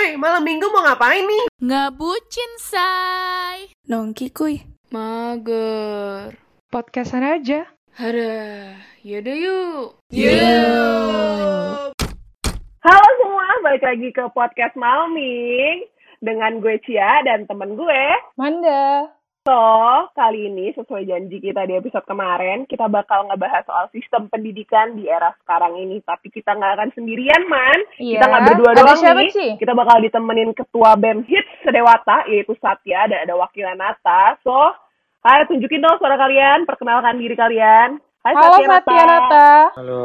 Hey, malam minggu mau ngapain nih? Ngebucin, say. Nongki kuy. Mager. Podcastan aja. Hara, yaudah yuk. Halo semua, balik lagi ke podcast Malming dengan gue Cia dan temen gue. Manda. So, kali ini sesuai janji kita di episode kemarin, kita bakal ngebahas soal sistem pendidikan di era sekarang ini. Tapi kita nggak akan sendirian, Man. Iya. Kita nggak berdua Ada doang siapa nih. sih? Kita bakal ditemenin ketua BEM Hits Sedewata, yaitu Satya, dan ada wakilan Nata. So, hai, tunjukin dong suara kalian, perkenalkan diri kalian. Hai, Halo Satya, Satya Nata. Halo.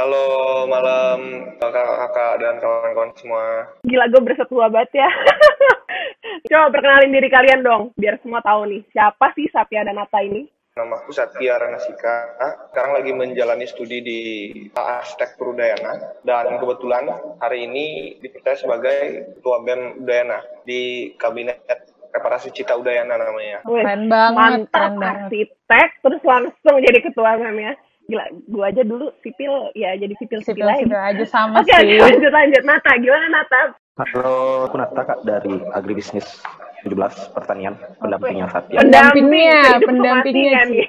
Halo malam kakak-kakak dan kawan-kawan semua. Gila, gue berasa tua banget ya. Coba perkenalin diri kalian dong, biar semua tahu nih. Siapa sih Satya dan Nata ini? Nama aku Satya Ranasika. Sekarang lagi menjalani studi di Arsitektur Udayana. Dan kebetulan hari ini dipercaya sebagai Ketua BEM Udayana di Kabinet Reparasi Cita Udayana namanya. Keren banget, mantap keren banget. arsitek, terus langsung jadi ketua BEM ya. Gila, gue aja dulu sipil, ya jadi sipil-sipil lain. Sipil-sipil aja sama Oke, oke, sih. lanjut, lanjut. Nata, gimana Nata? Halo, aku Nata kak dari Agribisnis 17 Pertanian, pendampingnya Satya. Pendampingnya, pendampingnya kematian sih.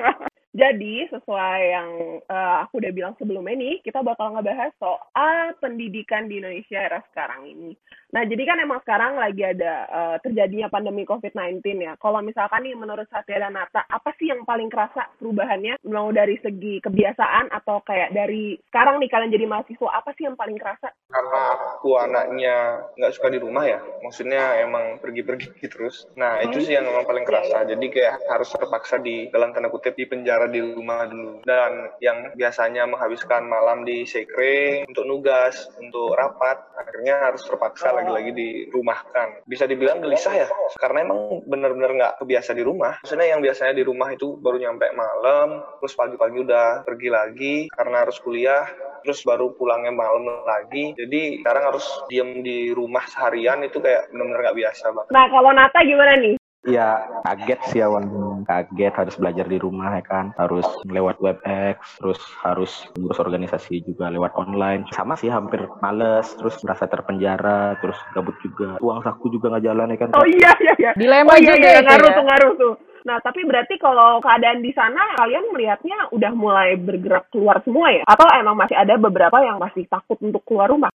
Jadi, sesuai yang eh, aku udah bilang sebelumnya nih, kita bakal ngebahas soal pendidikan di Indonesia era sekarang ini. Nah, jadi kan emang sekarang lagi ada eh, terjadinya pandemi COVID-19 ya. Kalau misalkan nih menurut Satya dan Nata, apa sih yang paling kerasa perubahannya? Mau dari segi kebiasaan atau kayak dari sekarang nih kalian jadi mahasiswa, apa sih yang paling kerasa? Karena aku anaknya nggak suka di rumah ya, maksudnya emang pergi-pergi terus. Nah itu sih yang memang paling kerasa. Jadi kayak harus terpaksa di dalam tanda kutip di penjara di rumah dulu. Dan yang biasanya menghabiskan malam di sekre untuk nugas, untuk rapat, akhirnya harus terpaksa lagi-lagi dirumahkan. Bisa dibilang gelisah ya, karena emang benar-benar nggak kebiasa di rumah. Maksudnya yang biasanya di rumah itu baru nyampe malam, terus pagi-pagi udah pergi lagi karena harus kuliah, terus baru pulangnya malam lagi. Jadi sekarang harus diem di rumah seharian itu kayak benar-benar nggak biasa banget. Nah, kalau Nata gimana nih? Ya kaget sih awalnya, kaget harus belajar di rumah ya kan, harus lewat WebEx, terus harus ngurus organisasi juga lewat online. Sama sih hampir males, terus merasa terpenjara, terus gabut juga. Uang saku juga nggak jalan ya kan. Oh iya, iya, iya. Dilema oh, iya, juga iya, itu ngaruh ya. tuh, ngaruh tuh. Nah, tapi berarti kalau keadaan di sana, kalian melihatnya udah mulai bergerak keluar semua ya? Atau emang masih ada beberapa yang masih takut untuk keluar rumah?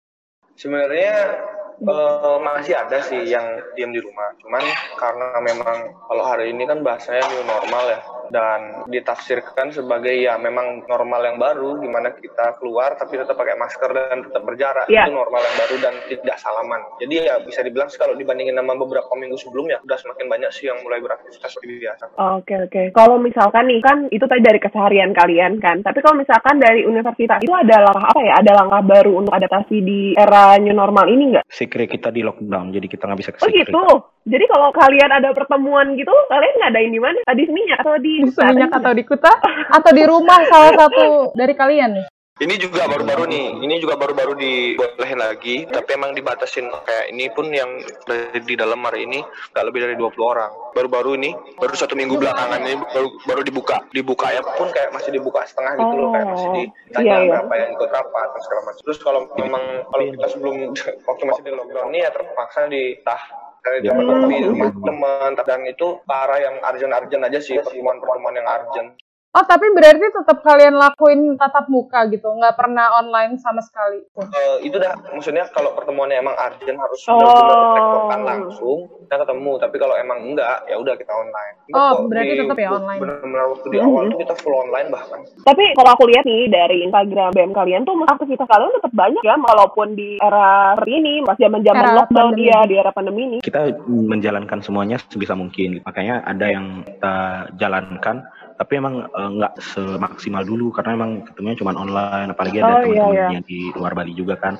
Sebenarnya eh, masih ada sih yang diam di rumah. Cuman karena memang kalau hari ini kan bahasanya new normal ya dan ditafsirkan sebagai ya memang normal yang baru di mana kita keluar tapi tetap pakai masker dan tetap berjarak Iya. itu normal yang baru dan tidak salaman. Jadi ya bisa dibilang sih kalau dibandingin sama beberapa minggu sebelumnya udah semakin banyak sih yang mulai beraktivitas seperti biasa. Oke, oke. Kalau misalkan nih, kan itu tadi dari keseharian kalian kan. Tapi kalau misalkan dari universitas, itu ada langkah apa ya? Ada langkah baru untuk adaptasi di era new normal ini nggak? Sekre kita di lockdown, jadi kita nggak bisa ke Oh sekre. gitu. Jadi kalau kalian ada pertemuan gitu, kalian ngadain di mana? Tadi seminyak atau di... Di Seminyak atau di Kuta atau di rumah salah satu dari kalian nih. Ini juga baru-baru nih, ini juga baru-baru dibolehin lagi, tapi emang dibatasin kayak ini pun yang dari di dalam hari ini nggak lebih dari 20 orang. Baru-baru ini, baru satu minggu belakangan ini baru, baru dibuka. Dibuka ya pun kayak masih dibuka setengah gitu loh, kayak masih Oh, ditanya iya, iya. berapa yang ikut rapat dan segala macam. Terus kalau memang kalau kita sebelum waktu masih di lockdown ini ya terpaksa ditah dari Ya. teman kopi Hmm. rumah teman dan itu ke arah yang arjen-arjen aja sih pertemuan-pertemuan yang arjen Oh tapi berarti tetap kalian lakuin tatap muka gitu, nggak pernah online sama sekali. Eh, itu dah maksudnya kalau pertemuannya emang urgent harus Oh. benar-benar langsung kita ketemu tapi kalau emang enggak ya udah kita online Oh, Kok berarti di- tetap ya online. benar-benar waktu di awal tuh kita full online bahkan Tapi kalau aku lihat nih dari Instagram BM kalian tuh aktivitas kalian tetap banyak ya walaupun di era ini, pas zaman-zaman Era lockdown pandemi. ya di era pandemi ini. kita menjalankan semuanya sebisa mungkin. Makanya ada yang kita jalankan, tapi emang eh, nggak semaksimal dulu karena emang ketemunya cuma online. Apalagi Oh, ada iya, teman-teman iya. yang di luar Bali juga kan.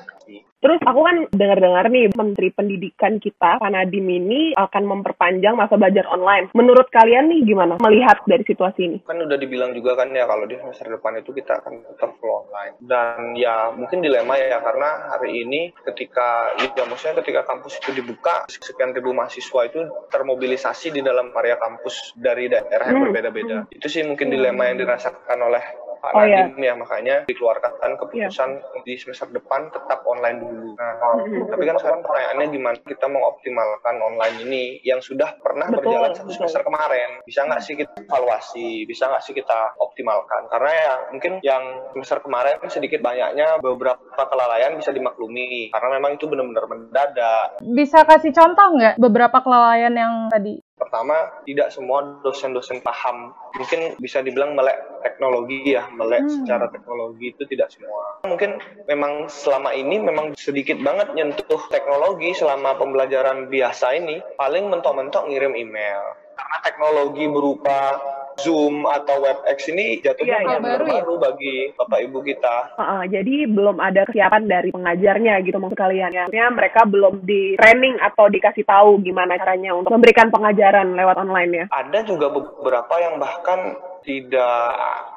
Terus aku kan dengar-dengar nih Menteri Pendidikan kita, Pak Nadiem ini akan memperpanjang masa belajar online. Menurut kalian nih gimana melihat dari situasi ini? kan udah dibilang juga kan ya kalau di semester depan itu kita akan tetap full online dan ya mungkin dilema ya karena hari ini ketika ya maksudnya ketika kampus itu dibuka sekian ribu mahasiswa itu termobilisasi di dalam area kampus dari daerah yang Hmm. berbeda-beda itu sih mungkin dilema yang dirasakan oleh Pak Oh, iya. Nadiem ya makanya dikeluarkan keputusan di semester depan tetap online dulu. Nah, Mhm. tapi kan sekarang pertanyaannya gimana kita mengoptimalkan online ini yang sudah pernah Betul, berjalan satu betul. semester kemarin. Bisa nggak sih kita evaluasi, bisa nggak sih kita optimalkan? Karena ya mungkin yang semester kemarin sedikit banyaknya beberapa kelalaian bisa dimaklumi karena memang itu benar-benar mendadak. Bisa kasih contoh nggak beberapa kelalaian yang tadi? Pertama, tidak semua dosen-dosen paham. Mungkin bisa dibilang melek teknologi ya, melek Hmm. secara teknologi itu tidak semua. Mungkin memang selama ini memang sedikit banget nyentuh teknologi selama pembelajaran biasa ini, paling mentok-mentok ngirim email. Karena teknologi berupa Zoom atau WebEx ini jatuhnya Iya, iya. Baru ya? baru bagi Bapak Ibu kita. Heeh, jadi belum ada kesiapan dari pengajarnya gitu maksud kalian ya. Mereka belum di training atau dikasih tahu gimana caranya untuk memberikan pengajaran lewat online ya. ada juga beberapa yang bahkan tidak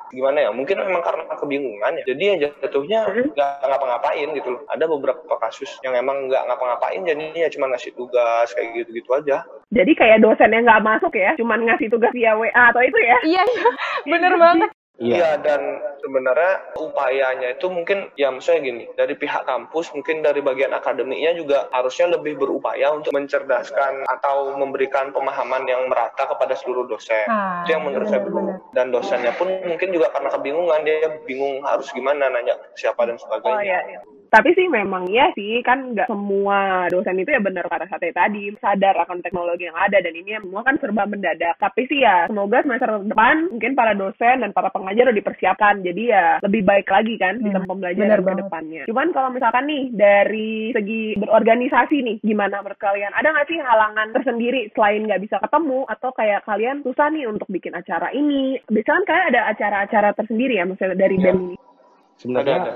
gimana ya mungkin memang karena kebingungan ya jadi ya jatuhnya Mhm. nggak ngapa-ngapain gitu loh ada beberapa kasus yang emang nggak ngapa-ngapain jadinya ya cuma ngasih tugas kayak gitu-gitu aja Jadi kayak dosennya nggak masuk ya, cuman ngasih tugas via WA atau itu ya. Iya, iya. bener banget. Iya dan sebenarnya upayanya itu mungkin ya maksudnya gini dari pihak kampus mungkin dari bagian akademiknya juga harusnya lebih berupaya untuk mencerdaskan atau memberikan pemahaman yang merata kepada seluruh dosen. Nah, itu yang menurut saya bener-bener. perlu dan dosennya pun mungkin juga karena kebingungan dia bingung harus gimana nanya siapa dan sebagainya Oh iya, iya. Tapi sih memang ya sih kan nggak semua dosen itu ya benar kata Sate tadi sadar akan teknologi yang ada dan ini semua kan serba mendadak. Tapi sih ya semoga semester depan mungkin para dosen dan para pengajar udah dipersiapkan jadi ya lebih baik lagi kan sistem Hmm, pembelajaran ke banget. depannya. Cuman kalau misalkan nih dari segi berorganisasi nih gimana menurut kalian? Ada nggak sih halangan tersendiri selain nggak bisa ketemu atau kayak kalian susah nih untuk bikin acara ini? Biasanya kan kalian ada acara-acara tersendiri ya maksudnya dari Iya. BEM ini. Sebenarnya Ada,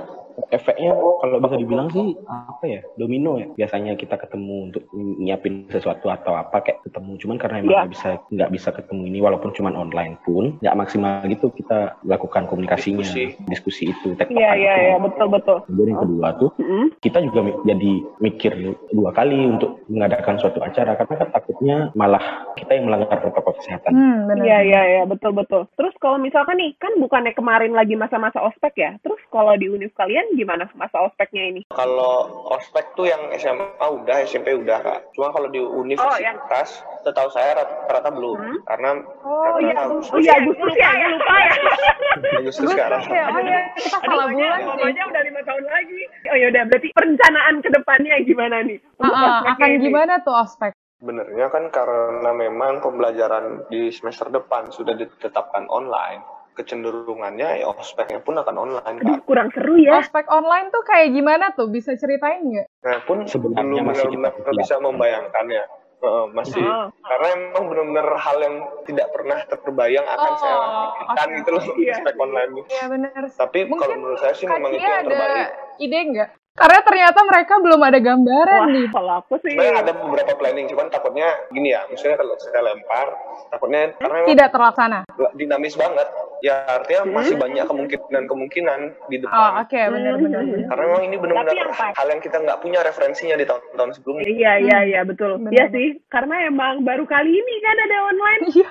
efeknya kalau bisa dibilang sih apa ya domino ya. Biasanya kita ketemu untuk nyiapin sesuatu atau apa kayak ketemu. Cuman karena emang Iya. nggak bisa nggak bisa ketemu ini walaupun cuman online pun nggak maksimal gitu kita lakukan komunikasinya Diskusi. diskusi, itu Iya iya itu. iya betul betul. Kemudian yang kedua tuh Mm-mm. kita juga jadi mikir dua kali untuk mengadakan suatu acara karena kan takutnya malah kita yang melanggar protokol kesehatan. Hmm. Iya iya iya betul betul. Terus kalau misalkan nih kan bukannya kemarin lagi masa-masa ospek ya. Terus kalau di univ kalian gimana masa ospeknya ini? Kalau ospek tuh yang SMA udah, SMP udah kak. Cuma kalau di universitas, setahu saya rata-rata belum. Hmm? Karena Oh karena iya, Agustus, oh iya Agustus ya, gue lupa ya. Agustus Gue sekarang. ya, oh ya, kita salah bulan pokoknya- sih. Pokoknya udah lima tahun lagi. Oh ya udah, berarti perencanaan ke depannya gimana nih? Ah, ospeknya akan ini? gimana tuh ospek? Sebenarnya kan karena memang pembelajaran di semester depan sudah ditetapkan online, kecenderungannya ya ospeknya pun akan online Aduh, kak. kurang seru ya. Ospek online tuh kayak gimana tuh? Bisa ceritain nggak? Saya pun Sebenarnya belum masih benar-benar kita- bisa membayangkannya. Heeh, masih Oh. karena emang benar-benar hal yang tidak pernah terbayang akan Oh, saya lakukan oke. gitu loh Iya. ospek online. Iya bener. Tapi Mungkin kalau menurut saya sih memang itu yang ada terbaik. ide nggak? Karena ternyata mereka belum ada gambaran Wah, nih. kalau aku sih Sebenarnya ada beberapa planning, cuman takutnya gini ya, misalnya kalau saya lempar, takutnya karena Tidak terlaksana. dinamis banget. Ya artinya Hmm. masih banyak kemungkinan-kemungkinan di Oh, depan. oke, benar-benar. Hmm. Karena memang ini benar-benar hal yang kita nggak punya referensinya di tahun-tahun sebelumnya. Iya iya iya betul. Iya sih, karena emang baru kali ini kan ada online. Iya.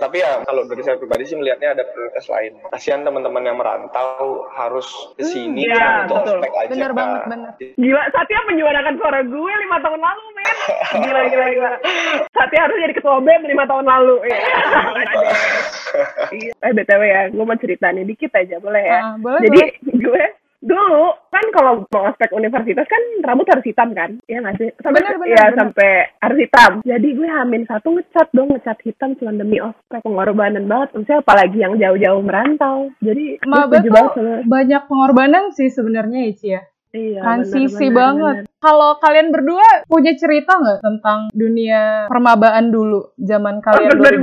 Tapi ya kalau dari saya pribadi sih melihatnya ada prioritas lain. Kasihan teman-teman yang merantau harus ke sini iya, cuma untuk betul. ospek aja. Bener banget, bener. Gila, Satya menyuarakan suara gue lima tahun lalu, men. Gila, gila, gila. Satya harus jadi ketua BEM lima tahun lalu. Iya. Iya. eh, BTW ya, gue mau cerita nih dikit aja, boleh ya? Ah, boleh, Jadi, gue dulu kan kalau mau ospek universitas kan rambut harus hitam kan Iya nggak sih sampai Bener, bener, ya bener. sampai harus hitam jadi gue hamin satu ngecat dong ngecat hitam cuma demi ospek pengorbanan banget maksudnya apalagi yang jauh-jauh merantau jadi setuju tuh banget banyak pengorbanan sih sebenarnya Ici ya. Iya, Transisi bener, bener, banget. bener. Kalau kalian berdua punya cerita nggak tentang dunia permabaan dulu zaman kalian Ospek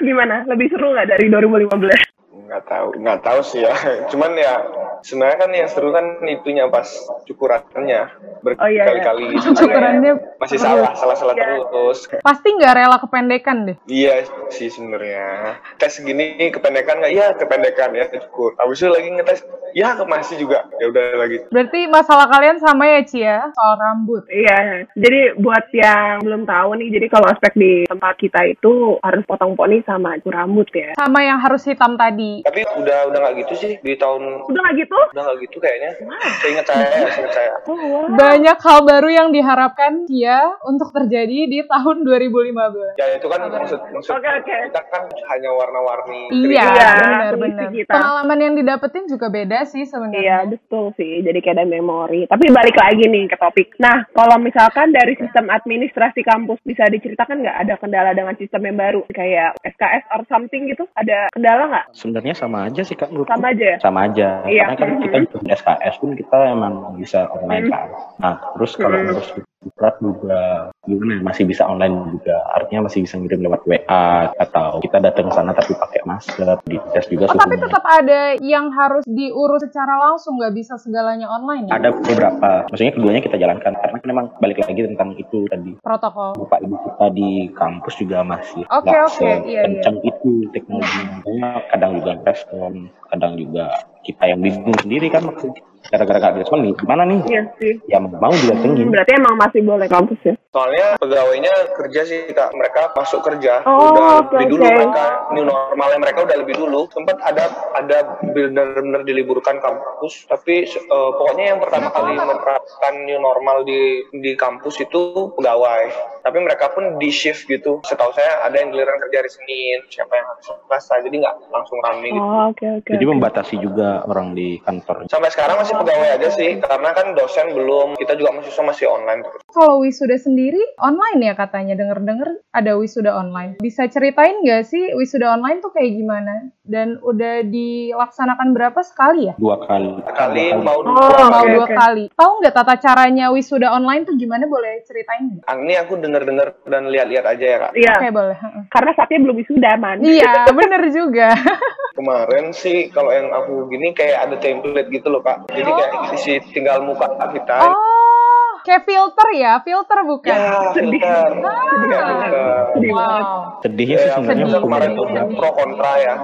2017 gimana? Lebih seru nggak dari 2015? Nggak tahu nggak tahu sih ya. Cuman ya sebenarnya kan yang seru kan itunya pas cukurannya. Oh, iya, berkali-kali Cukurannya masih salah salah salah Iya. terus. Pasti nggak rela kependekan deh. iya sih sebenarnya. Tes gini kependekan nggak? Ya kependekan ya cukup habis itu lagi ngetes ya masih juga. Ya udah lagi. Berarti masalah kalian sama ya Ci ya? Soal rambut. Iya, jadi buat yang belum tahu nih, jadi kalau aspek di tempat kita itu harus potong poni sama cukur rambut ya. Sama yang harus hitam tadi. Tapi udah udah nggak gitu sih di tahun Udah nggak gitu? udah nggak gitu kayaknya seingat saya ya seingat saya Oh, wow. Banyak hal baru yang diharapkan Cia untuk terjadi di tahun 2015. ya itu kan maksud maksud Oke, oke. kita kan hanya warna-warni Iya, Iya, benar kondisi benar. Pengalaman yang didapetin juga beda sih Iya, sebenarnya. betul sih. Jadi kayak ada memori. Tapi balik lagi nih ke topik. Nah, kalau misalkan dari sistem administrasi kampus bisa diceritakan nggak ada kendala dengan sistem yang baru? Kayak SKS or something gitu? Ada kendala nggak? Sebenarnya sama aja sih kak menurutku. Sama aja ya? sama aja Iya. karena kan kita Mhm. juga SKS pun kita emang bisa online kan nah terus kalau Mhm. ngurus surat juga gimana ya, masih bisa online juga. Artinya masih bisa ngirim lewat WA atau kita datang ke sana tapi pakai masker di tes juga Oh, tapi tetap ada yang harus diurus secara langsung, nggak bisa segalanya online ya? ada beberapa. Maksudnya keduanya kita jalankan karena kan memang balik lagi tentang itu tadi. Protokol. bapak ibu kita di kampus juga masih Oke, nggak oke, iya, sekencang itu teknologinya. Kadang juga respon kadang juga kita yang bingung sendiri kan maksudnya. Gara-gara nggak respon nih gimana nih? Iya sih. ya mau didatengin Hmm, berarti emang masih boleh kampus ya? soalnya pegawainya kerja sih kak. Mereka masuk kerja Oh, udah oke, lebih dulu mereka new normalnya mereka udah lebih dulu. Sempat ada ada benar-benar diliburkan kampus tapi eh, pokoknya yang pertama kali menerapkan new normal di di kampus itu pegawai. Tapi mereka pun di shift gitu. Setahu saya ada yang giliran kerja hari Senin siapa yang hari Selasa jadi nggak langsung rame gitu. Oh, oke oke. jadi oke. membatasi juga orang di kantor sampai sekarang masih pegawai aja sih karena kan dosen belum kita juga mahasiswa masih online terus Kalau wisuda sendiri online ya katanya, denger-denger ada wisuda online. Bisa ceritain nggak sih wisuda online tuh kayak gimana? Dan udah dilaksanakan berapa sekali ya? dua kali kali Dua mau Oh, Mau dua oke. kali. Tahu nggak tata caranya wisuda online tuh gimana? Boleh ceritain nggak? Ah, ini aku denger-denger dan lihat-lihat aja ya kak Iya, Oke boleh. Heeh. karena saatnya belum wisuda, man. Iya, bener juga. Kemarin sih kalau yang aku gini kayak ada template gitu loh kak. Jadi kayak isi tinggal muka kita. Oh, kayak filter ya? Filter bukan? Ya Sedih. filter. Sedih Ya, banget. filter. Sedih banget. Wow. sedihnya sih Ya, sebenarnya Sedih, kemarin sedih, tuh sedih. pro kontra ya.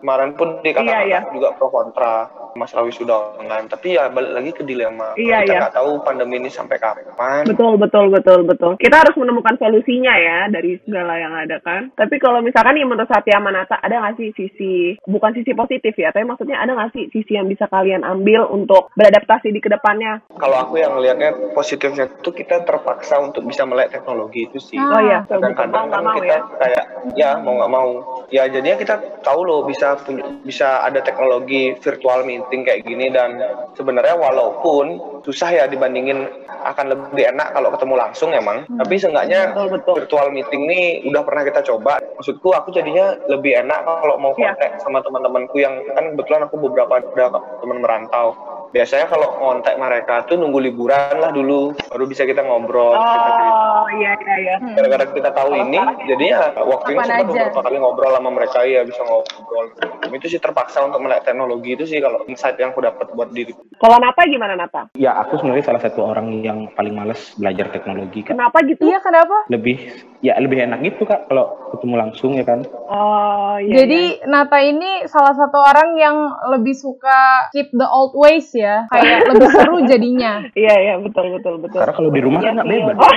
Kemarin pun di kata Iya, iya. juga pro kontra masalah wisuda online. Tapi ya balik lagi ke dilema. Iya, kita iya. nggak tahu pandemi ini sampai kapan. Betul, betul, betul, betul. Kita harus menemukan solusinya ya dari segala yang ada kan. Tapi kalau misalkan nih menurut Satya Manata, ada nggak sih sisi, bukan sisi positif ya, tapi maksudnya ada nggak sih sisi yang bisa kalian ambil untuk beradaptasi di ke depannya? Kalau aku yang ngelihatnya positifnya tuh kita terpaksa untuk bisa melek teknologi itu sih. Oh iya, kadang-kadang kan kita ya. kayak ya mau nggak mau ya jadinya kita tahu loh bisa punya bisa ada teknologi virtual meeting kayak gini dan sebenarnya walaupun susah ya dibandingin akan lebih enak kalau ketemu langsung emang tapi seenggaknya Betul, betul. virtual meeting ini udah pernah kita coba maksudku aku jadinya lebih enak kalau mau Iya. kontak sama teman-temanku yang kan kebetulan aku beberapa ada teman merantau biasanya kalau kontak mereka tuh nunggu liburan lah dulu baru bisa kita ngobrol kita cerita Oh iya iya iya. gara-gara kita tahu ini jadinya waktunya Kapan sempat beberapa kali ngobrol sama mereka ya bisa ngobrol itu sih terpaksa untuk melek teknologi itu sih kalau insight yang aku dapat buat diri Kalau Nata gimana Nata? ya aku sebenarnya salah satu orang yang paling males belajar teknologi kak Kenapa gitu? Iya, kenapa? lebih ya lebih enak gitu kak kalau ketemu langsung ya kan Oh iya. Jadi Nata ini salah satu orang yang lebih suka keep the old ways ya, kayak lebih seru jadinya. Iya iya betul betul betul. karena kalau di rumah kan nggak bebas Oh,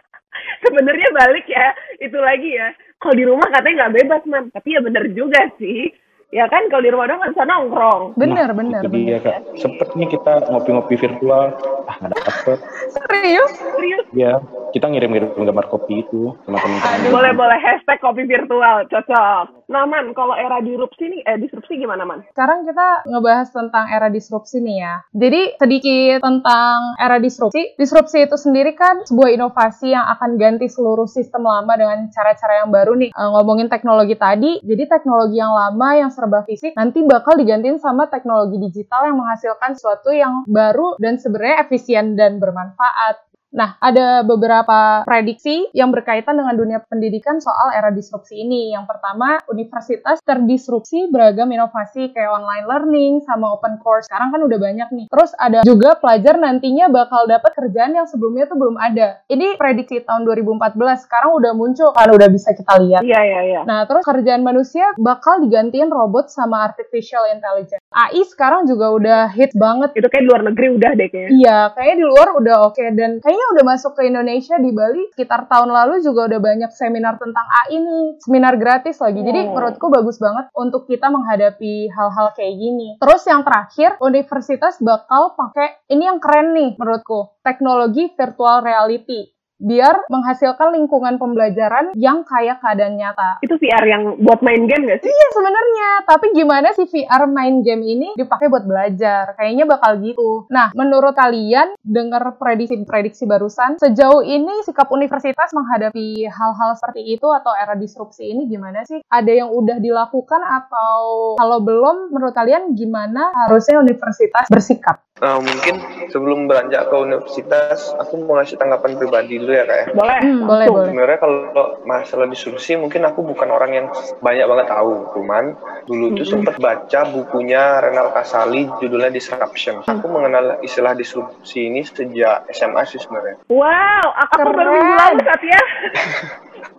sebenarnya balik ya, itu lagi ya. Kalau di rumah katanya nggak bebas man, tapi ya bener juga sih. Ya kan kalau di rumah doang nggak bisa nongkrong. Bener, Nah, bener, itu dia kak sempet nih kita ngopi-ngopi virtual ah nggak dapet Serius? Serius? ya kita ngirim-ngirim gambar kopi itu sama teman-teman Boleh boleh hashtag kopi virtual cocok. Nah man, kalau era disrupsi nih, eh disrupsi gimana man? Sekarang kita ngebahas tentang era disrupsi nih ya. Jadi sedikit tentang era disrupsi. Disrupsi itu sendiri kan sebuah inovasi yang akan ganti seluruh sistem lama dengan cara-cara yang baru nih. Eh, ngomongin teknologi tadi, jadi teknologi yang lama yang serba fisik nanti bakal digantiin sama teknologi digital yang menghasilkan sesuatu yang baru dan sebenarnya efisien dan bermanfaat. Nah, ada beberapa prediksi yang berkaitan dengan dunia pendidikan soal era disrupsi ini. Yang pertama, universitas terdisrupsi beragam inovasi kayak online learning sama open course. Sekarang kan udah banyak nih. Terus ada juga pelajar nantinya bakal dapat kerjaan yang sebelumnya tuh belum ada. Ini prediksi tahun 2014. Sekarang udah muncul kan udah bisa kita lihat. Iya, iya, iya. Nah, terus kerjaan manusia bakal digantiin robot sama artificial intelligence. AI sekarang juga udah hits banget. Itu kayak di luar negeri udah deh kayaknya. Iya, kayaknya di luar udah oke dan kayaknya udah masuk ke Indonesia di Bali sekitar tahun lalu juga udah banyak seminar tentang AI nih, seminar gratis lagi. Jadi Oh. menurutku bagus banget untuk kita menghadapi hal-hal kayak gini. Terus yang terakhir, universitas bakal pakai ini yang keren nih menurutku, teknologi virtual reality biar menghasilkan lingkungan pembelajaran yang kayak keadaan nyata. Itu VR yang buat main game gak sih? Iya sebenarnya, tapi gimana sih VR main game ini dipakai buat belajar? Kayaknya bakal gitu. Nah, menurut kalian dengar prediksi-prediksi barusan, sejauh ini sikap universitas menghadapi hal-hal seperti itu atau era disrupsi ini gimana sih? Ada yang udah dilakukan atau kalau belum, menurut kalian gimana harusnya universitas bersikap? Nah, mungkin sebelum beranjak ke universitas, aku mau ngasih tanggapan pribadi dulu ya kak ya. Boleh. Hmm, boleh, boleh. Sebenarnya kalau masalah disrupsi mungkin aku bukan orang yang banyak banget tahu, cuman dulu tuh Mhm. sempet baca bukunya Renal Kasali judulnya Disruption. Aku mengenal istilah disrupsi ini sejak SMA sih sebenarnya. Wow, aku Keren. baru minggu lalu Satya.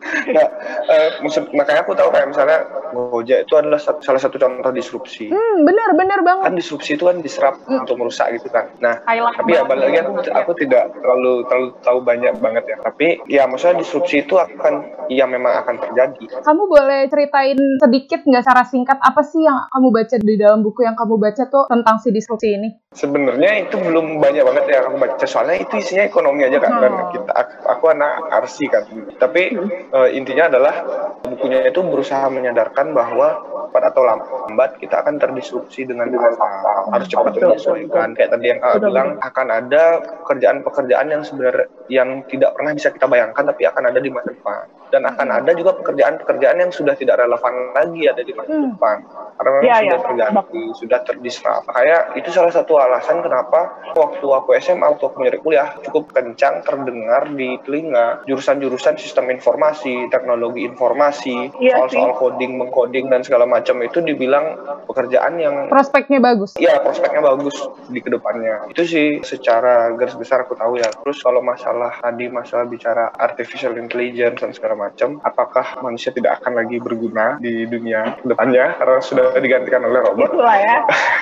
Nah, eh, maksud- makanya aku tahu kayak misalnya Gojek itu adalah sat- salah satu contoh disrupsi. Hmm, bener, bener banget. Kan disrupsi itu kan disrupt untuk merusak gitu kan. Nah, Highlight tapi ya balik lagi aku aku tidak terlalu terlalu tahu banyak banget ya. Tapi ya maksudnya disrupsi itu akan ya memang akan terjadi. Kamu boleh ceritain sedikit nggak secara singkat apa sih yang kamu baca di dalam buku yang kamu baca tuh tentang si disrupsi ini? Sebenarnya itu belum banyak banget ya aku baca soalnya itu isinya ekonomi aja kan dan Hmm. kita aku, aku anak arsi kan. Tapi eh, intinya adalah bukunya itu berusaha menyadarkan bahwa cepat atau lambat kita akan terdisrupsi dengan apa? Harus cepat menyesuaikan. kayak tadi yang Kak Betul, bilang akan ada pekerjaan-pekerjaan yang sebenarnya yang tidak pernah bisa kita bayangkan tapi akan ada di masa depan dan akan Hmm. ada juga pekerjaan-pekerjaan yang sudah tidak relevan lagi ada di masa Hmm. depan karena Iya, sudah iya. terganti sudah terdisrupt kayak itu salah satu alasan kenapa waktu aku SMA waktu aku mencari kuliah cukup kencang terdengar di telinga jurusan-jurusan sistem informasi teknologi informasi Iya soal-soal coding mengcoding dan segala macam itu dibilang pekerjaan yang Prospeknya bagus. Iya, prospeknya bagus di ke depannya. Itu sih secara garis besar aku tahu ya. Terus kalau masalah tadi masalah bicara artificial intelligence dan segala macam, apakah manusia tidak akan lagi berguna di dunia ke depannya karena sudah digantikan oleh robot? Itulah ya.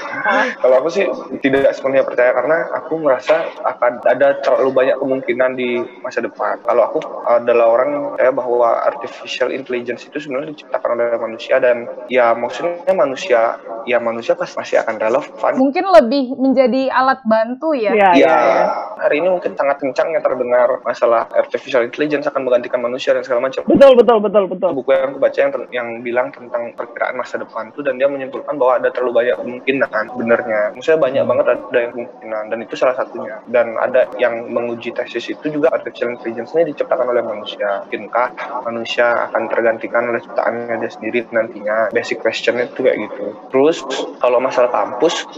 Kalau aku sih tidak sepenuhnya percaya karena aku merasa akan ada terlalu banyak kemungkinan di masa depan. Kalau aku adalah orang percaya bahwa artificial intelligence itu sebenarnya diciptakan oleh manusia dan ya maksudnya manusia ya manusia pasti masih akan relevan Mungkin lebih menjadi alat bantu ya. Iya, Ya, iya, iya. hari ini mungkin sangat kencang ya terdengar masalah artificial intelligence akan menggantikan manusia dan segala macam. Betul, betul, betul, betul. Buku yang aku baca yang, yang bilang tentang perkiraan masa depan itu dan dia menyimpulkan bahwa ada terlalu banyak kemungkinan benernya. Maksudnya banyak banget ada yang kemungkinan dan itu salah satunya. Dan ada yang menguji tesis itu juga artificial intelligence ini diciptakan oleh manusia. Mungkinkah manusia akan tergantikan oleh ciptaannya dia sendiri nantinya? Basic question itu kayak gitu. Terus kalau masalah kampus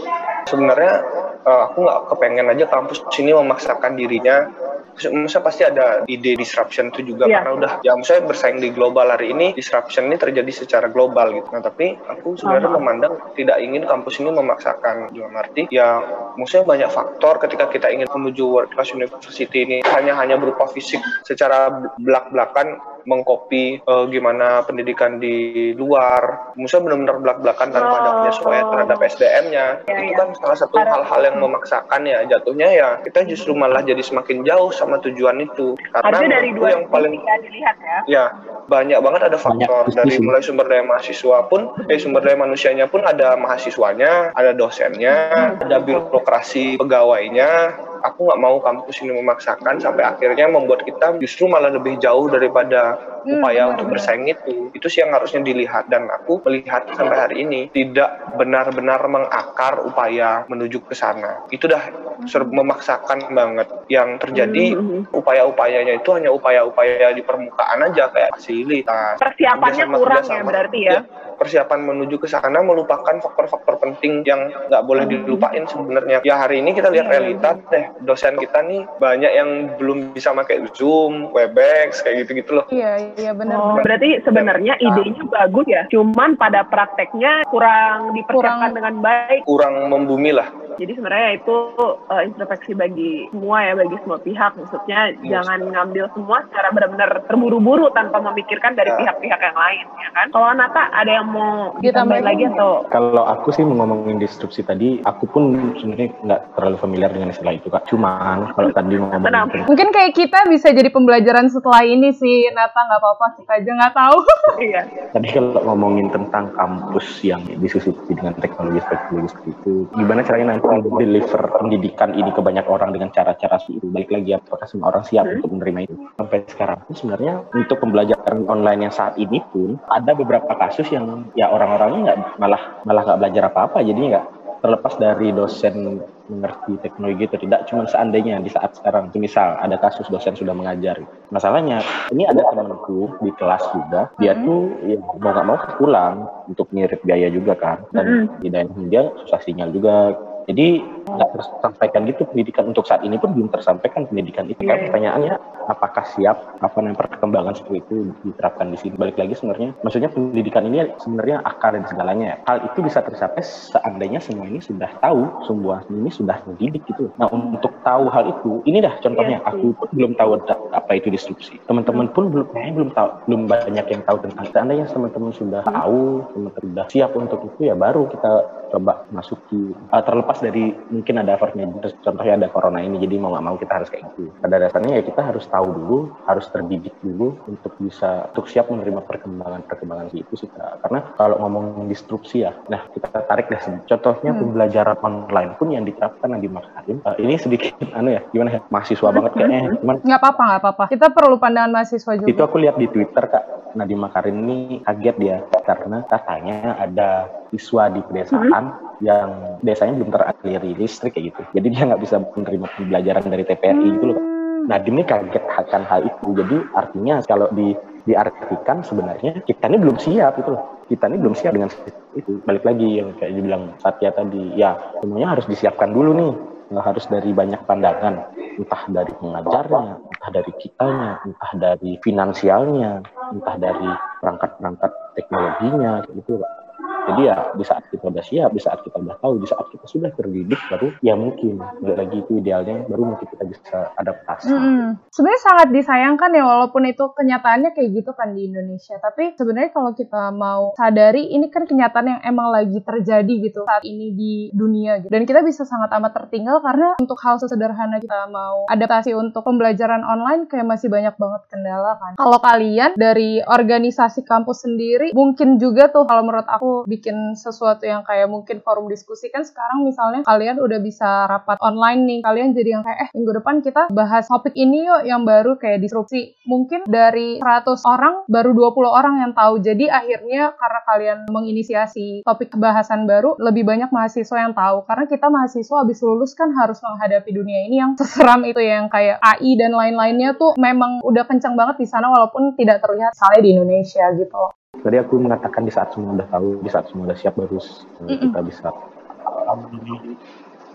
sebenarnya eh, aku nggak kepengen aja kampus sini memaksakan dirinya Maksudnya pasti ada ide disruption itu juga Iya. karena udah ya maksudnya bersaing di global hari ini disruption ini terjadi secara global gitu. Nah tapi aku sebenarnya Aha. memandang tidak ingin kampus ini memaksakan dalam arti ya maksudnya banyak faktor ketika kita ingin menuju world class university ini hanya hanya berupa fisik secara belak-belakan mengcopy eh, gimana pendidikan di luar, maksudnya benar-benar belak-belakan tanpa ada Oh. penyesuaian terhadap SDM-nya. Ya, itu ya. kan salah satu Ada- hal-hal yang memaksakan ya jatuhnya ya kita justru malah jadi semakin jauh sama tujuan itu karena dari dua yang paling ya dilihat ya. ya banyak banget ada faktor Banyak dari mulai sumber daya mahasiswa pun eh sumber daya manusianya pun ada mahasiswanya ada dosennya ada birokrasi pegawainya aku nggak mau kampus ini memaksakan sampai akhirnya membuat kita justru malah lebih jauh daripada Hmm, upaya untuk bersaing itu itu sih yang harusnya dilihat dan aku melihat sampai hari ini tidak benar-benar mengakar upaya menuju ke sana itu dah ser- memaksakan banget. Yang terjadi Mhm. upaya-upayanya itu hanya upaya-upaya di permukaan aja kayak fasilitas. Persiapannya kurang ya berarti ya. Persiapan menuju ke sana melupakan faktor-faktor penting yang nggak boleh dilupain sebenarnya. Ya hari ini kita lihat Iya, realita deh, dosen kita nih banyak yang belum bisa pakai Zoom, Webex, kayak gitu-gitu loh. Iya, iya benar. Oh, berarti sebenarnya idenya bagus ya, cuman pada prakteknya kurang dipersiapkan Kurang- dengan baik. Kurang membumi lah. Jadi sebenarnya itu uh, introspeksi bagi semua ya, bagi semua pihak. Maksudnya Yes. jangan ngambil semua secara benar-benar terburu-buru tanpa memikirkan dari Ya. pihak-pihak yang lain, ya kan? Kalau Nata ada yang mau Ditambahin ditambahin lagi atau? Kalau aku sih mau ngomongin disrupsi tadi, aku pun sebenarnya nggak terlalu familiar dengan istilah itu kak. Cuman kalau tadi mau ngomongin Kenapa? tentang- Mungkin kayak kita bisa jadi pembelajaran setelah ini sih, Nata nggak apa-apa, kita aja nggak tahu. Iya. Tadi kalau ngomongin tentang kampus yang disusupi dengan teknologi-teknologi seperti itu, gimana caranya nanti deliver pendidikan ini ke banyak orang dengan cara-cara itu? Balik lagi, apakah semua orang siap untuk menerima itu? Sampai sekarang pun sebenarnya untuk pembelajaran online yang saat ini pun ada beberapa kasus yang ya orang-orangnya nggak malah malah nggak belajar apa-apa, jadinya nggak terlepas dari dosen mengerti teknologi itu tidak. Cuma seandainya di saat sekarang misal ada kasus dosen sudah mengajar. Masalahnya ini ada temanku di kelas juga. Dia tuh ya, mau nggak mau pulang untuk ngirit biaya juga kan. Dan di daerah dia susah sinyal juga jadi nggak tersampaikan gitu pendidikan. Untuk saat ini pun belum tersampaikan pendidikan itu. Kan Iya. pertanyaannya apakah siap? Apa yang perkembangan seperti itu diterapkan di sini? Balik lagi sebenarnya maksudnya pendidikan ini sebenarnya akar dan segalanya. Ya. hal itu bisa tercapai seandainya semua ini sudah tahu semua ini sudah mendidik gitu. Nah untuk tahu hal itu ini dah contohnya. Iya aku pun belum tahu apa itu disrupsi. Teman-teman pun belum kayaknya belum tahu belum banyak yang tahu tentang. Seandainya teman-teman sudah tahu teman-teman sudah siap untuk itu ya baru kita coba masuki. Uh, terlepas dari mungkin ada effortnya contohnya ada corona ini jadi mau nggak mau kita harus kayak gitu. Pada dasarnya ya kita harus tahu dulu harus terdidik dulu untuk bisa untuk siap menerima perkembangan perkembangan itu sih karena kalau ngomong disrupsi ya nah kita tarik deh contohnya pembelajaran online pun yang diterapkan di Makarim uh, ini sedikit anu ya gimana ya mahasiswa banget kayaknya. Cuman Nggak apa-apa, nggak apa-apa. Kita perlu pandangan mahasiswa juga. itu aku lihat di Twitter kak Nadiem Makarim ini kaget dia karena katanya ada siswa di pedesaan yang desanya belum teraliri listrik kayak gitu. Jadi dia nggak bisa menerima pembelajaran dari TPRI gitu loh Kak. Nadiem ini kaget akan hal itu. Jadi artinya kalau di diartikan sebenarnya kita ini belum siap gitu loh. Kita ini belum siap dengan itu. Balik lagi yang kayak dibilang Satya tadi ya semuanya harus disiapkan dulu nih. Nggak harus dari banyak pandangan entah dari pengajarnya entah dari kitanya entah dari finansialnya entah dari perangkat-perangkat teknologinya gitu Pak. Jadi ya di saat kita udah siap, di saat kita udah tahu, di saat kita sudah terdidik baru ya mungkin balik lagi itu idealnya baru mungkin kita bisa adaptasi. Mm-mm. Sebenarnya sangat disayangkan ya walaupun itu kenyataannya kayak gitu kan di Indonesia. Tapi sebenarnya kalau kita mau sadari ini kan kenyataan yang emang lagi terjadi gitu saat ini di dunia gitu. Dan kita bisa sangat amat tertinggal karena untuk hal sesederhana kita mau adaptasi untuk pembelajaran online kayak masih banyak banget kendala kan. Kalau kalian dari organisasi kampus sendiri mungkin juga tuh kalau menurut aku bikin sesuatu yang kayak mungkin forum diskusi kan sekarang misalnya kalian udah bisa rapat online nih kalian jadi yang kayak eh minggu depan kita bahas topik ini yuk yang baru kayak disrupsi. Mungkin dari 100 orang baru 20 orang yang tahu. Jadi akhirnya karena kalian menginisiasi topik bahasan baru lebih banyak mahasiswa yang tahu. Karena kita mahasiswa habis lulus kan harus menghadapi dunia ini yang seseram itu ya yang kayak AI dan lain-lainnya tuh memang udah kencang banget di sana walaupun tidak terlihat soalnya di Indonesia gitu. loh. Tadi aku mengatakan di saat semua udah tahu, di saat semua udah siap baru kita bisa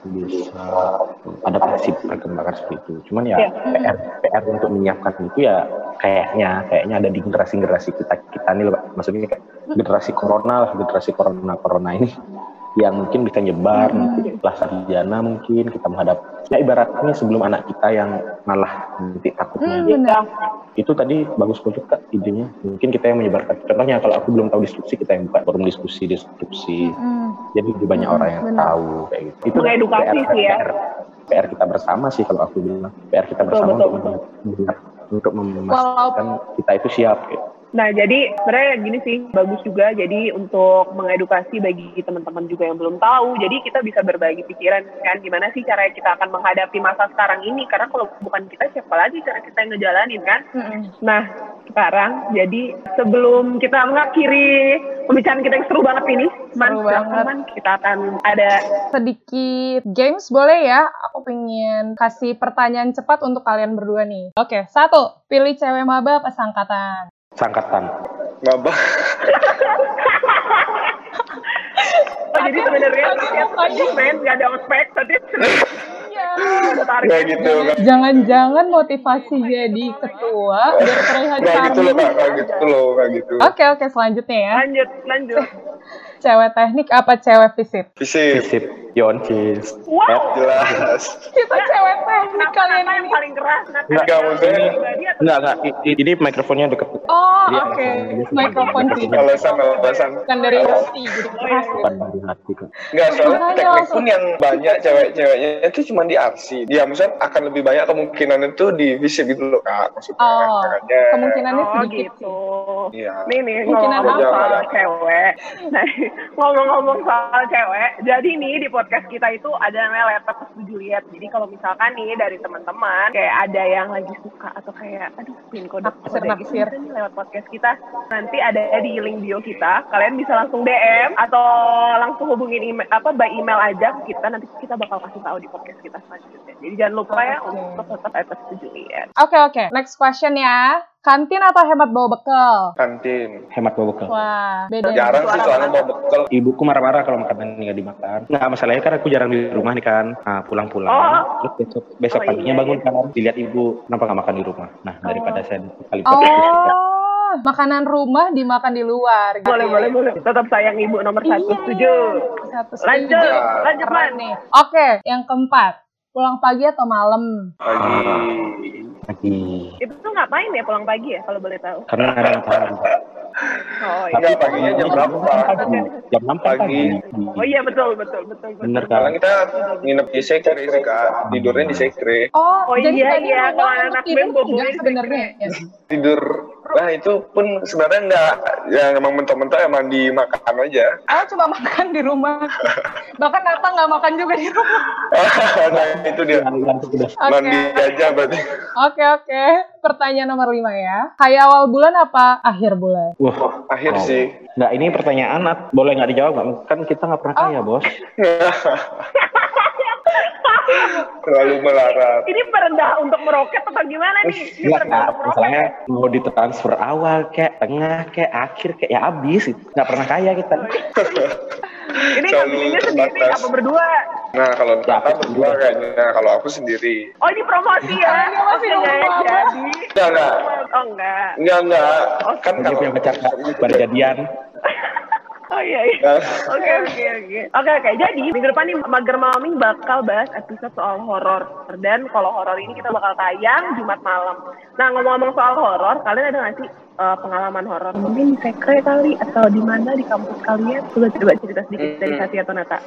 bisa adaptasi perkembangan seperti itu. Cuman ya Iya. PR PR untuk menyiapkan itu ya kayaknya kayaknya ada di generasi-generasi kita kita nih loh. Maksudnya kayak generasi corona lah, generasi corona corona ini yang mungkin bisa nyebar nanti setelah sarjana mungkin kita menghadap ya ibaratnya sebelum anak kita yang malah nanti takutnya Hmm, benar. itu tadi bagus banget kak idenya mungkin kita yang menyebarkan contohnya kalau aku belum tahu diskusi kita yang buka forum diskusi diskusi Hmm. jadi lebih banyak Hmm, orang yang benar. tahu kayak gitu itu Mengedukasi sih ya. PR, PR kita bersama sih kalau aku bilang PR kita Betul, bersama betul, untuk mem- untuk memastikan kita itu siap gitu. Nah, jadi sebenarnya gini sih, bagus juga. Jadi untuk mengedukasi bagi teman-teman juga yang belum tahu, jadi kita bisa berbagi pikiran kan, gimana sih cara kita akan menghadapi masa sekarang ini. Karena kalau bukan kita, siapa lagi cara kita yang ngejalanin kan? Mm-mm. Nah, sekarang jadi sebelum kita mengakhiri pembicaraan kita yang seru banget ini, Man, Seru banget. Man, kita akan ada sedikit games boleh ya? Aku pengen kasih pertanyaan cepat untuk kalian berdua nih. Oke, satu. Pilih cewek maba apa sangkatan? Sangkatan. Mabah. Oh, jadi sebenarnya setiap segmen nggak ada ospek, Iya. target. Kayak gitu. Jangan-jangan motivasi jadi ketua biar terlihat Kayak gitu loh. Kayak gitu loh, kayak gitu. Oke, oke. Selanjutnya ya. Lanjut, lanjut. Cewek teknik apa cewek fisik? Visip. Visip. Yoncis. Wow. Jelas. Kita cewek teknik Kenapa kalian yang ini. paling keras? Enggak, maksudnya- Enggak, enggak. Ini mikrofonnya deket. Oh, Iya, oke. alasan. Mikrofon sih. Alasan, alasan. Bukan dari hati, keras. ya. Bukan dari hati kok. Enggak, soalnya teknik langsung- pun yang banyak cewek-ceweknya itu cuma di RC. Ya, maksudnya akan lebih banyak kemungkinan itu di visip gitu loh, Kak. Maksudnya. Oh, kemungkinannya Oh sedikit. gitu. Iya. Nih nih soal ada. cewek. Ngomong-ngomong soal cewek. Jadi nih di podcast kita itu ada namanya laptop to Juliet. Jadi kalau misalkan nih dari teman-teman kayak ada yang lagi suka atau kayak aduh pin kode Naksir, kode naksir. gitu nih lewat podcast kita. Nanti ada di link bio kita. Kalian bisa langsung DM atau langsung hubungin email apa by email aja ke kita. Nanti kita bakal kasih tahu di podcast kita selanjutnya. Jadi jangan lupa ya Oke. untuk tetap laptop to Juliet. Oke, oke. Next question ya. Kantin atau hemat bawa bekal? Kantin. Hemat bawa bekal. Wah, beda. nih. Jarang sih soalnya bawa bekal. Ibuku marah-marah kalau makanan nggak dimakan. Nggak masalahnya kan aku jarang di rumah nih kan. Nah pulang-pulang. Oh. Terus besok besok Oh, paginya iya, bangun iya. kan dilihat ibu kenapa nggak makan di rumah. Nah daripada saya kali Oh, makanan rumah dimakan di luar. gitu Boleh, ya. boleh, boleh. Tetap sayang ibu nomor satu. Iya. Setuju. Satu Lanjut, setuju. lanjut, Keren Man. nih. Oke, yang keempat. Pulang pagi atau malam? Pagi. Lagi. Itu tuh ngapain ya pulang pagi ya kalau boleh tahu? Karena ada yang tahu. Oh iya. Enggak, paginya jam berapa? Pagi. Jam 6 kan Pagi. pagi. Oh iya betul betul betul. betul. Bener kan? kita nginep di sekre sih, Kak. Tidurnya di sekre. Oh, Oh jadi iya, tadi iya. Kalau anak bem di sebenarnya. Ya. Tidur. Nah, itu pun sebenarnya enggak. Ya, emang mentok-mentok emang dimakan aja. Oh, cuma makan di rumah. Bahkan Nata nggak makan juga di rumah. nah, itu dia. Oke. Mandi aja berarti. Oke, oke. Pertanyaan nomor lima ya. Kayak awal bulan apa akhir bulan? Wah, Akhir Oh. sih. Nggak, ini pertanyaan boleh nggak dijawab nggak? Kan kita nggak pernah kaya, bos. Terlalu melarat. Ini merendah untuk meroket atau gimana nih? Ini Enggak, merendah Kak. untuk meroket. Masalahnya mau ditransfer awal, kayak tengah, kayak akhir, kayak ya habis. Nggak pernah kaya kita. Ini Selalu ngambilinnya sendiri terbatas. apa berdua? Nah, kalau Ya, berdua kayaknya. Kalau aku sendiri. Oh ini promosi ya? Oke, nunggu guys, apa? jadi. Enggak, enggak. Oh enggak. Enggak, enggak. Kan Dia kalau punya pacar baru jadian. Oh iya iya. Oke oke oke. Oke oke. Jadi minggu depan nih Mager Maming bakal bahas episode soal horor dan kalau horor ini kita bakal tayang Jumat malam. Nah ngomong-ngomong soal horor, kalian ada nggak sih eh, pengalaman horor? Mungkin di sekre kali atau di mana di kampus kalian? Coba coba cerita sedikit dari Hmm. Satya atau Nata.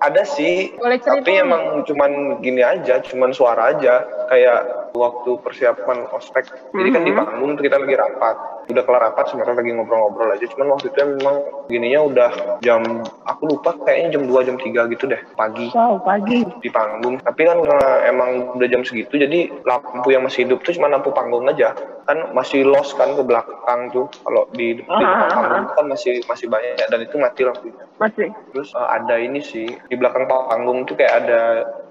ada sih. Boleh cerita Tapi emang cuman gini aja, cuman suara aja. Kayak waktu persiapan ospek. Jadi kan di Mhm. panggung kita lagi rapat. Udah kelar rapat sebenarnya lagi ngobrol-ngobrol aja. Cuman waktu itu memang gininya udah jam aku lupa kayaknya jam 2 jam 3 gitu deh pagi Wow pagi. di panggung. Tapi kan karena emang udah jam segitu jadi lampu yang masih hidup tuh cuma lampu panggung aja. Kan masih lost kan ke belakang tuh. Kalau di, di depan Ah, ah, panggung kan masih masih banyak dan itu mati lampunya. Masih. Terus eh, ada ini sih di belakang panggung tuh kayak ada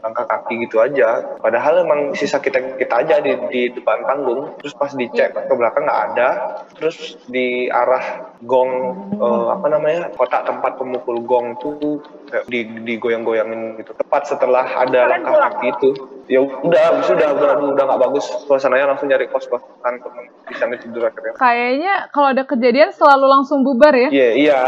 langkah kaki gitu aja. Padahal emang sisa kita kita aja di, di depan panggung. Terus pas dicek ke belakang nggak ada. Terus di arah gong eh, apa namanya kotak tempat pemukul gong tuh kayak di digoyang-goyangin gitu. Tepat setelah ada langkah kaki itu. Ya udah, habis itu udah udah udah nggak bagus. Suasananya langsung nyari kos-kosan temen di sana tidur akhirnya. Kayaknya kalau ada kejadian selalu langsung bubar ya. Iya iya.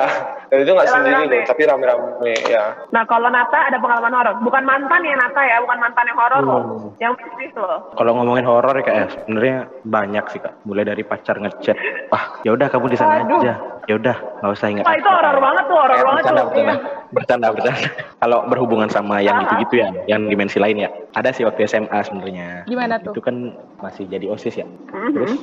Dan itu nggak sendiri loh, tapi rame-rame ya. Nah kalau Nata ada pengalaman horor, bukan mantan ya Nata ya, bukan mantan yang horor loh, Hmm. yang bisnis loh. Kalau ngomongin horor ya kayak sebenarnya banyak sih kak. Mulai dari pacar ngechat, ah ya udah kamu di sana aja. Ya udah nggak usah ingat. Wah itu horor banget tuh, horor Eh, banget bercanda, tuh. bercanda, bercanda, bercanda. Kalau berhubungan sama yang gitu-gitu ya, yang dimensi lain ya. Ada sih waktu SMA sebenarnya. Gimana tuh? Itu kan masih jadi osis ya. Mhm. Terus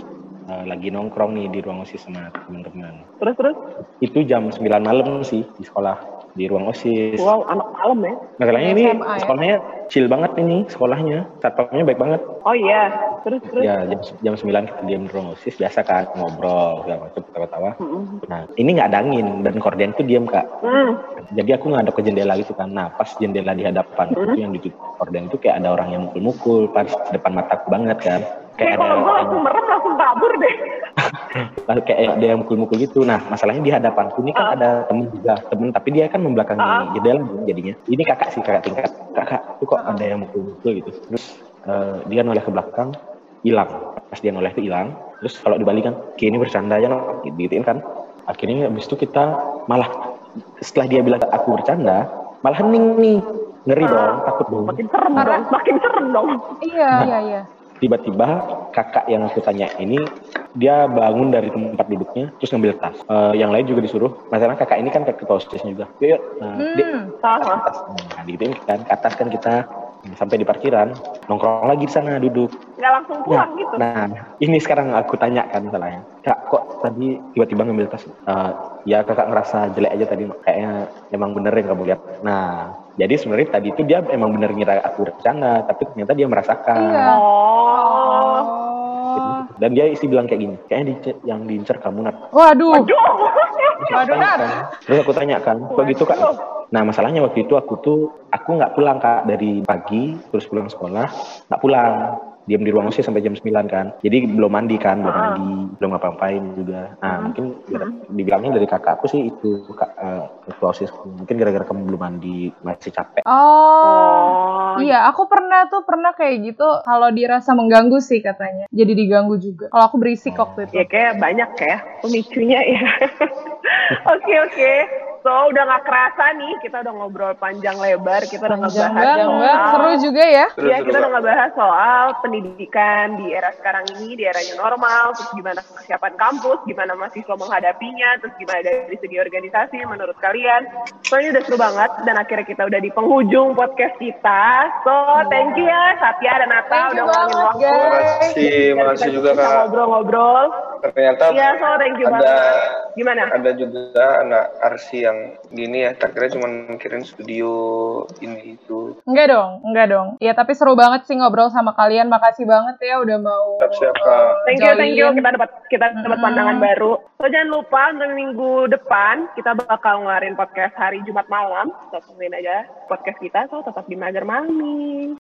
eh, lagi nongkrong nih di ruang osis sama teman-teman Terus terus, itu jam 9 malam sih di sekolah di ruang osis wow anak malam ya. masalahnya ini SMA ya? sekolahnya chill banget ini sekolahnya satpamnya baik banget Oh iya, terus terus. ya jam jam 9 kita diam di ruang osis biasa kan ngobrol segala macam ketawa-tawa Mm-mm. nah ini nggak ada angin dan korden tuh diam kak Hmm. jadi aku ngadep ke jendela gitu kan nah pas jendela di hadapan itu yang ditutup korden itu kayak ada orang yang mukul-mukul pas depan mataku banget kan Kayak kayak kalau gue langsung merem langsung kabur deh. lalu kayak ada yang mukul-mukul gitu. Nah masalahnya di hadapanku ini kan ada temen juga. Temen tapi dia kan membelakangi Ah. jendela jadinya. Ini kakak sih kakak tingkat. Kakak itu kok ada yang mukul-mukul gitu. Terus eh, dia noleh ke belakang hilang. Pas dia noleh itu hilang. Terus kalau dibalikan kayak ini bercanda ya no gituin kan. Akhirnya habis itu kita malah setelah dia bilang aku bercanda malah hening nih. Ngeri dong takut dong Makin serem dong, makin serem dong. Iya, iya, iya. Tiba-tiba kakak yang aku tanya ini dia bangun dari tempat duduknya terus ngambil tas Eh, yang lain juga disuruh masalah kakak ini kan ketua osisnya juga yuk, yuk. Nah, Hmm. Sama. atas nah, digituin kan ke atas kan kita sampai di parkiran nongkrong lagi di sana duduk Nggak langsung pulang gitu. nah ini sekarang aku tanya kan misalnya kak kok tadi tiba-tiba ngambil tas Eh, ya kakak ngerasa jelek aja tadi kayaknya emang bener yang kamu lihat nah jadi sebenarnya tadi itu dia emang bener ngira aku bercanda tapi ternyata dia merasakan Iya. Oh. Dan dia isi bilang kayak gini kayaknya yang diincer kamu nat Waduh. Aduh. Waduh, Nat. terus aku tanya kan kok gitu kak nah masalahnya waktu itu aku tuh aku nggak pulang kak dari pagi terus pulang sekolah nggak pulang diam di ruang osis sampai jam 9 kan jadi belum mandi kan belum Ah. mandi belum ngapa-ngapain juga nah Hmm. mungkin dibilangnya dari kakak aku sih itu kak eh, ketua osis mungkin gara-gara kamu belum mandi masih capek Oh. Oh. Iya, aku pernah tuh pernah kayak gitu kalau dirasa mengganggu sih katanya. Jadi diganggu juga. Kalau aku berisik waktu itu. Ya kayak banyak ya pemicunya ya. Oke oke. So udah nggak kerasa nih kita udah ngobrol panjang lebar, kita udah Panjang ngebahas banget, soal seru juga ya. Iya, kita udah ngebahas soal pendidikan di era sekarang ini, di era new normal, terus gimana kesiapan kampus, gimana mahasiswa menghadapinya, terus gimana dari segi organisasi menurut kalian. So, ini udah seru banget, dan akhirnya kita udah di penghujung podcast kita. So, thank you ya Satya dan Nata udah ngomongin waktu. guys. Makasih, Dan makasih kita juga kak. ngobrol-ngobrol. Ternyata Iya, so thank you ada banget. Gimana? ada juga anak arsi yang gini ya, tak kira cuma mikirin studio ini itu. Enggak dong, enggak dong. Ya tapi seru banget sih ngobrol sama kalian. Makasih banget ya udah mau Siap siap kak. Thank you, thank you. Kita dapat kita dapat Mm-mm. pandangan baru. So jangan lupa untuk minggu depan kita bakal ngeluarin podcast hari Jumat malam. So tungguin aja podcast kita. So tetap di Mager Mami.